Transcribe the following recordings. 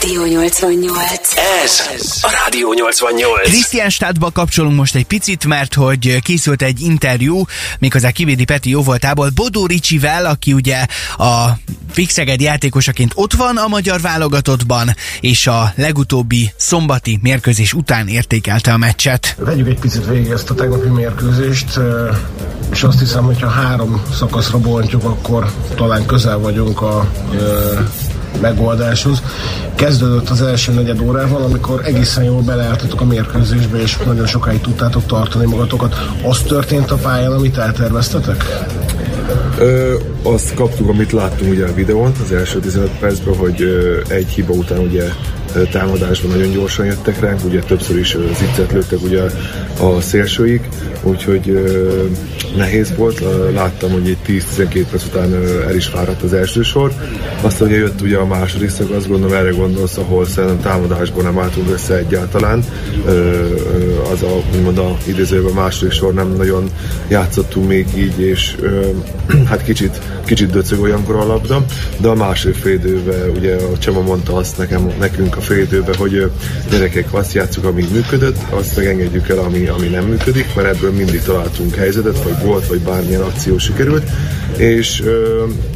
Rádió 88. Ez a Rádió 88. Krisztián Stadtba kapcsolunk most egy picit, mert hogy készült egy interjú, méghozzá Kivédi Peti jóvoltából Bodó Ricsivel, aki ugye a Fixeged játékosaként ott van a magyar válogatottban, és a legutóbbi szombati mérkőzés után értékelte a meccset. Vegyük egy picit végig ezt a tegnapi mérkőzést, és azt hiszem, hogy ha három szakaszra bontjuk, akkor talán közel vagyunk a megoldáshoz. Kezdődött az első negyed órával, amikor egészen jól beleálltatok a mérkőzésbe, és nagyon sokáig tudtátok tartani magatokat. Az történt a pályán, amit elterveztetek? Ö, azt kaptuk, amit láttunk ugye a videón az első 15 percben, hogy ö, egy hiba után ugye támadásban nagyon gyorsan jöttek ránk, ugye többször is ziccet lőttek ugye a szélsőik, úgyhogy nehéz volt, láttam, hogy egy 10-12 perc után el is fáradt az első sor. Aztán ugye jött ugye a második szak, azt gondolom erre gondolsz, ahol szerintem támadásban nem álltunk össze egyáltalán. Az a, úgymond a idézőben második sor nem nagyon játszottunk még így, és hát kicsit, kicsit döcög olyankor a labda, de a második fél időben ugye a Csema mondta azt nekem, nekünk a fél időben, hogy gyerekek azt játszuk, ami működött, azt megengedjük el, ami, ami nem működik, mert ebből mindig találtunk helyzetet, vagy volt, vagy bármilyen akció sikerült, és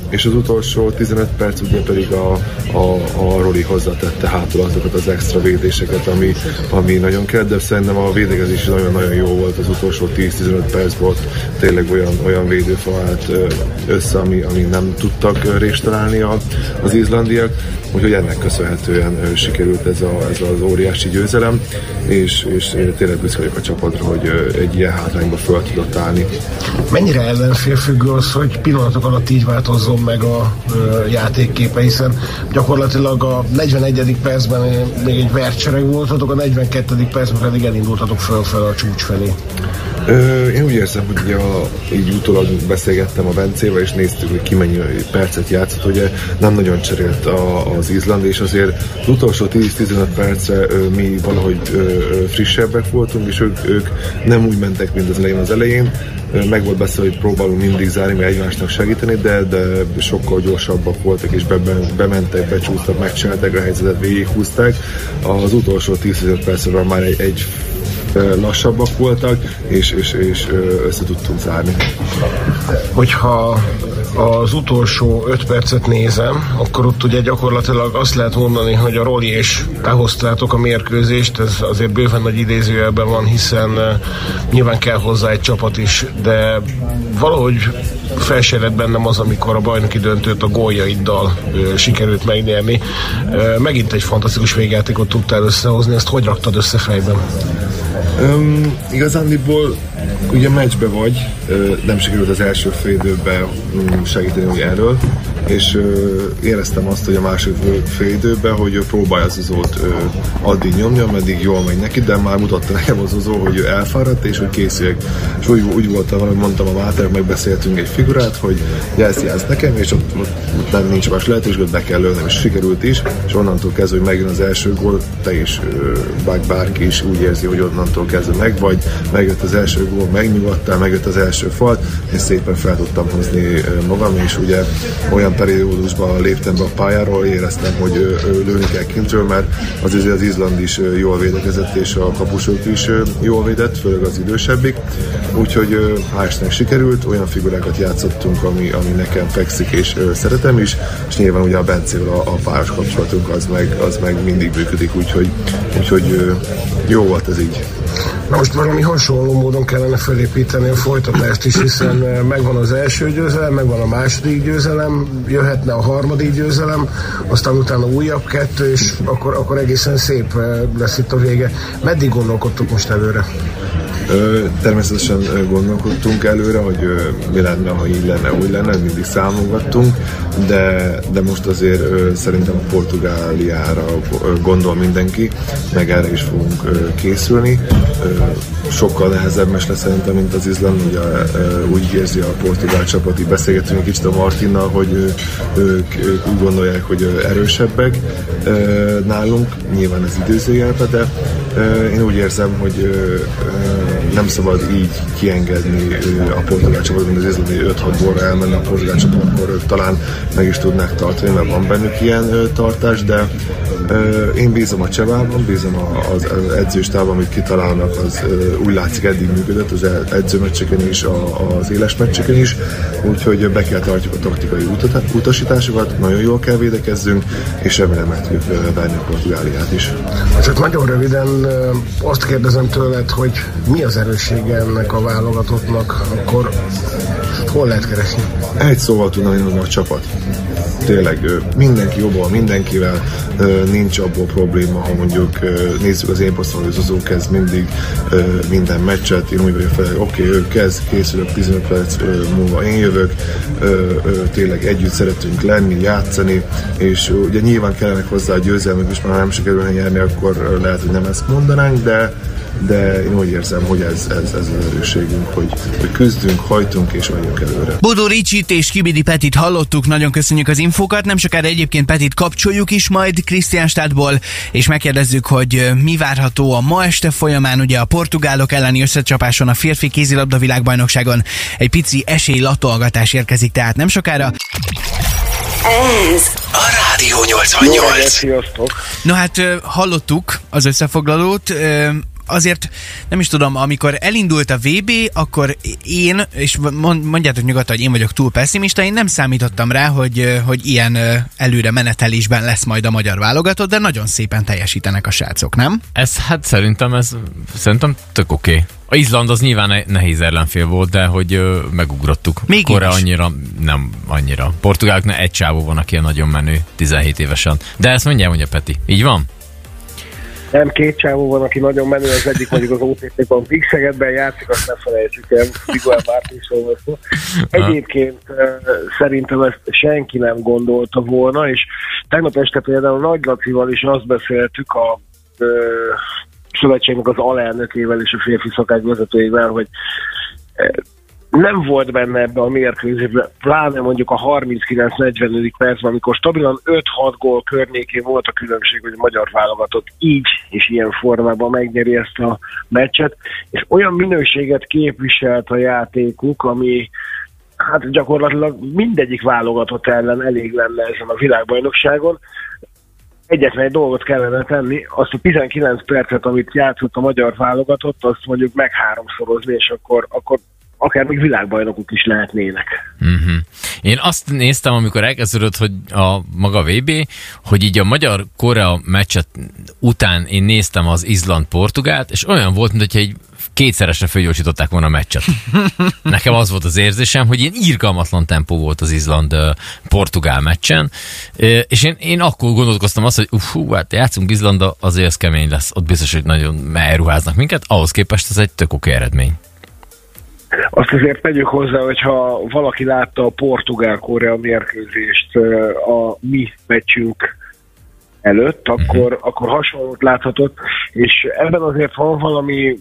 és az utolsó 15 perc ugye pedig a, a, a Roli hozzátette hátul azokat az extra védéseket, ami, ami nagyon kell, de szerintem a védekezés nagyon-nagyon jó volt az utolsó 10-15 perc volt, tényleg olyan, olyan védőfa állt össze, ami, ami nem tudtak részt találni az izlandiak, úgyhogy ennek köszönhetően sikerült ez, a, ez az óriási győzelem, és, és tényleg büszke vagyok a csapatra, hogy egy ilyen hátrányba föl tudott állni. Mennyire ellenfélfüggő az, hogy pillanatok alatt így változzon meg a játékképe, hiszen gyakorlatilag a 41. percben még egy vercsereg voltatok, a 42. percben pedig elindultatok föl a csúcs felé. Ö, én úgy érzem, hogy a, így utólag beszélgettem a Bencével, és néztük, hogy ki mennyi percet játszott, ugye nem nagyon cserélt a, az Izland, és azért az utolsó 10-15 percre ö, mi valahogy ö, frissebbek voltunk, és ők, ők nem úgy mentek, mint az elején az elején, meg volt beszélve, hogy próbálunk mindig zárni, mert egymásnak segíteni, de, de sokkal gyorsabbak voltak, és be, bementek, becsúsztak, megcsinálták a helyzetet, végighúzták. Az utolsó 10-15 percben már egy, egy lassabbak voltak, és, és, és össze tudtunk zárni. Hogyha az utolsó 5 percet nézem, akkor ott ugye gyakorlatilag azt lehet mondani, hogy a Roli és behoztátok a mérkőzést, ez azért bőven nagy idézőjelben van, hiszen nyilván kell hozzá egy csapat is, de valahogy felséred bennem az, amikor a bajnoki döntőt a góljaiddal ö, sikerült megnyerni. Ö, megint egy fantasztikus végjátékot tudtál összehozni, ezt hogy raktad össze fejben? Um, igazándiból ugye meccsbe vagy, nem sikerült az első fél időben mm, segíteni hogy erről, és éreztem azt, hogy a másik fél időben, hogy ő próbálja az uzót addig nyomni, ameddig jól megy neki, de már mutatta nekem az uzó, hogy ő elfáradt, és hogy készüljek. És úgy, úgy volt, hogy mondtam a Máter, megbeszéltünk egy figurát, hogy jelsz, jelsz nekem, és ott, ott nem nincs más lehetőség, hogy be kell lőnem, és sikerült is, és onnantól kezdve, hogy megjön az első gól, te is, bár bárki is úgy érzi, hogy onnantól kezdve meg vagy, megjött az első gól, megnyugodtál, megjött az első fal, és szépen fel tudtam hozni magam, és ugye olyan periódusban léptem be a pályáról, éreztem, hogy lőni kell kintről, mert az, az Izland is jól védekezett, és a kapusok is jól védett, főleg az idősebbik. Úgyhogy hál' sikerült, olyan figurákat játszottunk, ami, ami nekem fekszik, és szeretem is, és nyilván ugye a Bencével a, a páros kapcsolatunk az meg, az meg mindig működik, úgyhogy, úgyhogy jó volt ez így. Na most valami hasonló módon kellene felépíteni a folytatást is, hiszen megvan az első győzelem, megvan a második győzelem, jöhetne a harmadik győzelem, aztán utána újabb kettő, és akkor, akkor egészen szép lesz itt a vége. Meddig gondolkodtok most előre? Természetesen gondolkodtunk előre, hogy mi lenne, ha így lenne, úgy lenne, mindig számolgattunk, de, de most azért szerintem a Portugáliára gondol mindenki, meg erre is fogunk készülni. Sokkal nehezebb mes lesz szerintem, mint az Izland. Ugye úgy érzi a portugál csapat, így beszélgetünk kicsit a Martinnal, hogy ők, ők úgy gondolják, hogy erősebbek nálunk, nyilván ez időzőjelbe, de én úgy érzem, hogy nem szabad így kiengedni a portugál csapat, mint az izlandi 5-6 borra elmenni a portugál csapat, akkor ők talán meg is tudnák tartani, mert van bennük ilyen tartás, de én bízom a Csevában, bízom az edzőstában, amit kitalálnak, az úgy látszik eddig működött, az edzőmeccseken is, az éles meccseken is, úgyhogy be kell tartjuk a taktikai utasításokat, nagyon jól kell védekezzünk, és remélem meg tudjuk venni a Portugáliát is. Csak nagyon röviden azt kérdezem tőled, hogy mi az erőssége ennek a válogatottnak, akkor hol lehet keresni? Egy szóval tudnám, hogy a csapat. Tényleg mindenki jobban, mindenkivel nincs abból probléma, ha mondjuk nézzük az én poszton, hogy Zozó kezd mindig minden meccset, én úgy vagyok fel, oké, okay, ő kezd, készülök 15 perc múlva én jövök, tényleg együtt szeretünk lenni, játszani, és ugye nyilván kellenek hozzá a győzelmek, és már nem sikerülne nyerni, akkor lehet, hogy nem ezt mondanánk, de de én úgy érzem, hogy ez, ez, ez az erősségünk, hogy, hogy küzdünk, hajtunk és megyünk előre. Bodó Ricsit és Kibidi Petit hallottuk, nagyon köszönjük az infókat, nem sokára egyébként Petit kapcsoljuk is majd Krisztiánstádból, és megkérdezzük, hogy mi várható a ma este folyamán, ugye a portugálok elleni összecsapáson a férfi kézilabda világbajnokságon egy pici esélylatolgatás érkezik tehát nem sokára. Ez a Rádió 88. Jó, No hát hallottuk az összefoglalót, azért nem is tudom, amikor elindult a VB, akkor én, és mondjátok nyugodtan, hogy én vagyok túl pessimista, én nem számítottam rá, hogy, hogy ilyen előre menetelésben lesz majd a magyar válogatott, de nagyon szépen teljesítenek a srácok, nem? Ez hát szerintem ez szerintem tök oké. Okay. A Izland az nyilván nehéz ellenfél volt, de hogy ö, megugrottuk. Még Korea annyira, nem annyira. Portugáloknál egy csávó van, aki a nagyon menő, 17 évesen. De ezt mondja, mondja Peti. Így van? Nem, két csávó van, aki nagyon menő, az egyik mondjuk az OTP-ban Pixegedben játszik, azt ne felejtsük el, Miguel Martinsról szó. Egyébként szerintem ezt senki nem gondolta volna, és tegnap este például Nagy Lacival is azt beszéltük a szövetségnek az alelnökével és a férfi szakák vezetőjével, hogy nem volt benne ebbe a mérkőzésben, pláne mondjuk a 39-40. percben, amikor stabilan 5-6 gól környékén volt a különbség, hogy a magyar válogatott így és ilyen formában megnyeri ezt a meccset, és olyan minőséget képviselt a játékuk, ami hát gyakorlatilag mindegyik válogatott ellen elég lenne ezen a világbajnokságon. Egyetlen egy dolgot kellene tenni, azt a 19 percet, amit játszott a magyar válogatott, azt mondjuk meg háromszorozni, és akkor, akkor akár még világbajnokok is lehetnének. Uh-huh. Én azt néztem, amikor elkezdődött, hogy a maga VB, hogy így a magyar-korea meccset után én néztem az Izland-Portugált, és olyan volt, mintha egy kétszeresre fölgyorsították volna a meccset. Nekem az volt az érzésem, hogy ilyen irgalmatlan tempó volt az Izland-Portugál meccsen, és én, én akkor gondolkoztam azt, hogy ufú, hát játszunk Izlanda, azért ez kemény lesz, ott biztos, hogy nagyon elruháznak minket, ahhoz képest ez egy tök oké eredmény. Azt azért tegyük hozzá, hogyha valaki látta a Portugál-Korea mérkőzést a mi meccsünk előtt, mhm. akkor, akkor hasonlót láthatott, és ebben azért van valami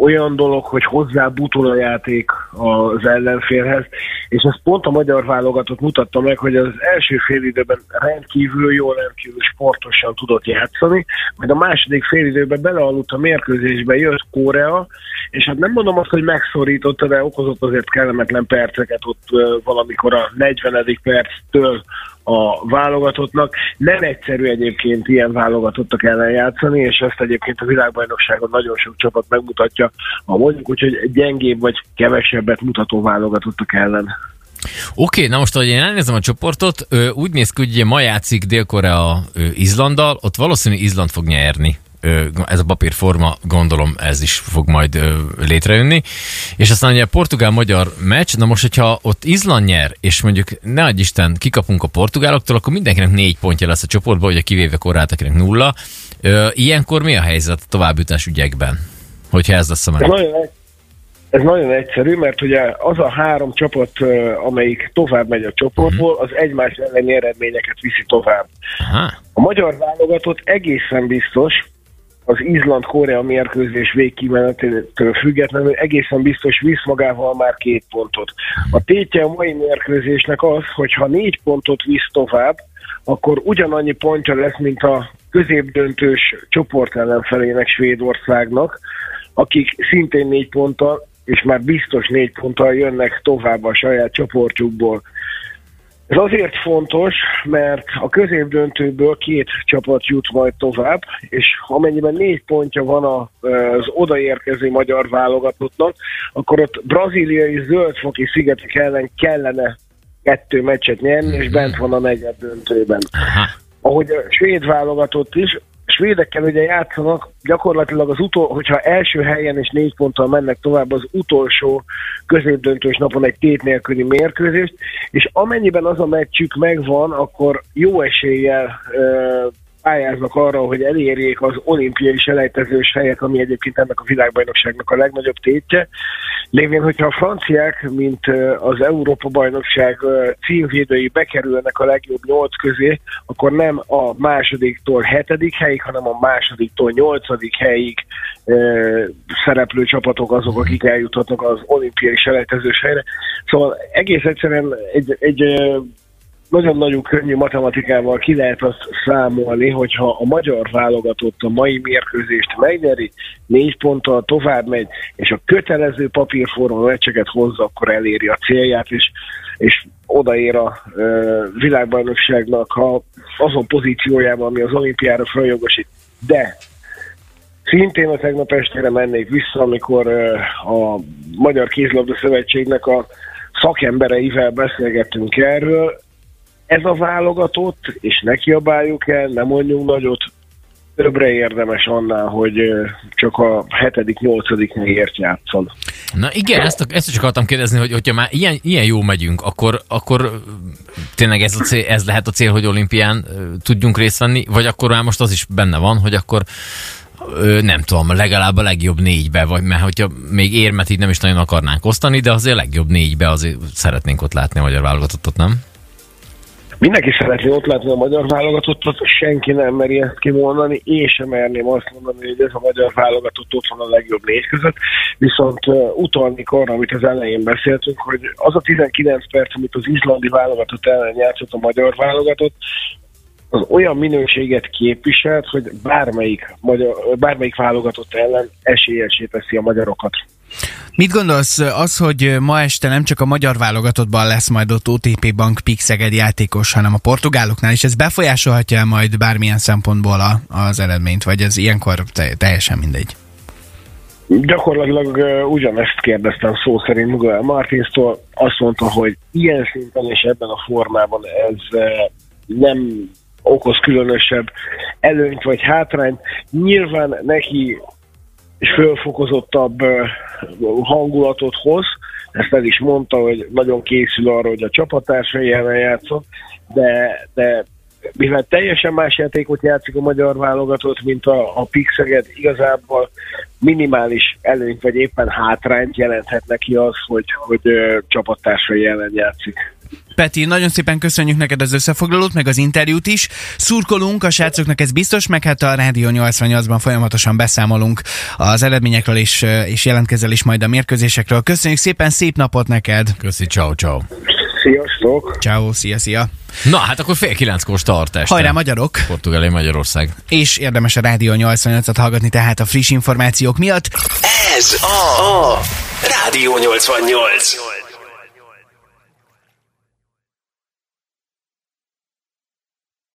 olyan dolog, hogy hozzá butul a játék az ellenfélhez, és ezt pont a magyar válogatott mutatta meg, hogy az első fél időben rendkívül jól, rendkívül sportosan tudott játszani, majd a második fél időben belealudt a mérkőzésbe, jött Korea, és hát nem mondom azt, hogy megszorította, de okozott azért kellemetlen perceket ott valamikor a 40. perctől a válogatottnak. Nem egyszerű egyébként ilyen válogatottak ellen játszani, és ezt egyébként a világbajnokságon nagyon sok csapat megmutatja, ha mondjuk úgy, hogy gyengébb vagy kevesebbet mutató válogatottak ellen. Oké, okay, na most, ahogy én elnézem a csoportot, úgy néz ki, hogy ma játszik Dél-Korea Izlanddal, ott valószínű Izland fog nyerni ez a papírforma, gondolom ez is fog majd létrejönni. És aztán ugye a portugál-magyar meccs, na most, hogyha ott Izland nyer, és mondjuk ne adj Isten, kikapunk a portugáloktól, akkor mindenkinek négy pontja lesz a csoportban, ugye kivéve korát, akinek nulla. Ilyenkor mi a helyzet a továbbjutás ügyekben, hogyha ez lesz a? Nagyon, ez nagyon egyszerű, mert ugye az a három csapat, amelyik tovább megy a csoportból, uh-huh. az egymás elleni eredményeket viszi tovább. Aha. A magyar válogatott egészen biztos, az Izland-Korea mérkőzés végkimenetétől függetlenül egészen biztos visz magával már két pontot. A tétje a mai mérkőzésnek az, hogy ha négy pontot visz tovább, akkor ugyanannyi pontja lesz, mint a középdöntős csoport ellenfelének Svédországnak, akik szintén négy ponttal, és már biztos négy ponttal jönnek tovább a saját csoportjukból. Ez azért fontos, mert a középdöntőből két csapat jut majd tovább, és amennyiben négy pontja van az odaérkező magyar válogatottnak, akkor ott braziliai zöldfoki szigetek ellen kellene kettő meccset nyerni, és bent van a negyed döntőben. Ahogy a svéd válogatott is, svédekkel ugye játszanak, gyakorlatilag az utol, hogyha első helyen és négy ponttal mennek tovább az utolsó középdöntős napon egy tét nélküli mérkőzést, és amennyiben az a meccsük megvan, akkor jó eséllyel pályáznak arra, hogy elérjék az olimpiai selejtezős helyet, ami egyébként ennek a világbajnokságnak a legnagyobb tétje. Lévén, hogyha a franciák, mint az Európa-bajnokság címvédői bekerülnek a legjobb nyolc közé, akkor nem a másodiktól hetedik helyig, hanem a másodiktól nyolcadik helyig szereplő csapatok azok, akik eljuthatnak az olimpiai selejtezős helyre. Szóval egész egyszerűen egy, egy nagyon-nagyon könnyű matematikával ki lehet azt számolni, hogyha a magyar válogatott a mai mérkőzést megnyeri, négy ponttal tovább megy, és a kötelező papírforma meccseket hozza, akkor eléri a célját, és, és odaér a e, világbajnokságnak a, azon pozíciójában, ami az olimpiára feljogosít. De szintén a tegnap estére mennék vissza, amikor a Magyar Kézlabda Szövetségnek a szakembereivel beszélgettünk erről, ez a válogatott, és ne kiabáljuk el, nem mondjunk nagyot, többre érdemes annál, hogy csak a hetedik, nyolcadik helyért játszon. Na igen, ezt, ezt is akartam kérdezni, hogy hogyha már ilyen, ilyen jó megyünk, akkor, akkor tényleg ez, a cél, ez lehet a cél, hogy olimpián tudjunk részt venni, vagy akkor már most az is benne van, hogy akkor nem tudom, legalább a legjobb négybe, vagy mert hogyha még érmet így nem is nagyon akarnánk osztani, de azért a legjobb négybe azért szeretnénk ott látni a magyar válogatottat, nem? Mindenki szeretné ott látni a magyar válogatottat, senki nem meri ezt kimondani, én sem merném azt mondani, hogy ez a magyar válogatott ott van a legjobb négy között, viszont uh, utalni arra, amit az elején beszéltünk, hogy az a 19 perc, amit az izlandi válogatott ellen játszott a magyar válogatott, az olyan minőséget képviselt, hogy bármelyik, magyar, bármelyik válogatott ellen esélyesé teszi a magyarokat. Mit gondolsz az, hogy ma este nem csak a magyar válogatottban lesz majd ott OTP Bank Pixeged játékos, hanem a portugáloknál is, ez befolyásolhatja majd bármilyen szempontból a, az eredményt, vagy ez ilyenkor te, teljesen mindegy? Gyakorlatilag uh, ugyanezt kérdeztem szó szerint Miguel Martinstól. Azt mondta, hogy ilyen szinten és ebben a formában ez uh, nem okoz különösebb előnyt vagy hátrányt. Nyilván neki és fölfokozottabb hangulatot hoz, ezt el is mondta, hogy nagyon készül arra, hogy a csapattársai ellen játszott, de, de mivel teljesen más játékot játszik a magyar válogatott, mint a, a Pixeget, igazából minimális előnyt vagy éppen hátrányt jelenthet neki az, hogy, hogy csapattársai ellen játszik. Peti, nagyon szépen köszönjük neked az összefoglalót, meg az interjút is. Szurkolunk a srácoknak, ez biztos, meg hát a Rádió 88-ban folyamatosan beszámolunk az eredményekről, és, és jelentkezel is majd a mérkőzésekről. Köszönjük szépen, szép napot neked! Köszi, ciao, ciao. Sziasztok! Ciao, szia, szia! Na, hát akkor fél kilenckor start este. Hajrá, magyarok! Portugália, Magyarország. És érdemes a Rádió 88-at hallgatni tehát a friss információk miatt. Ez a, a Rádió 88.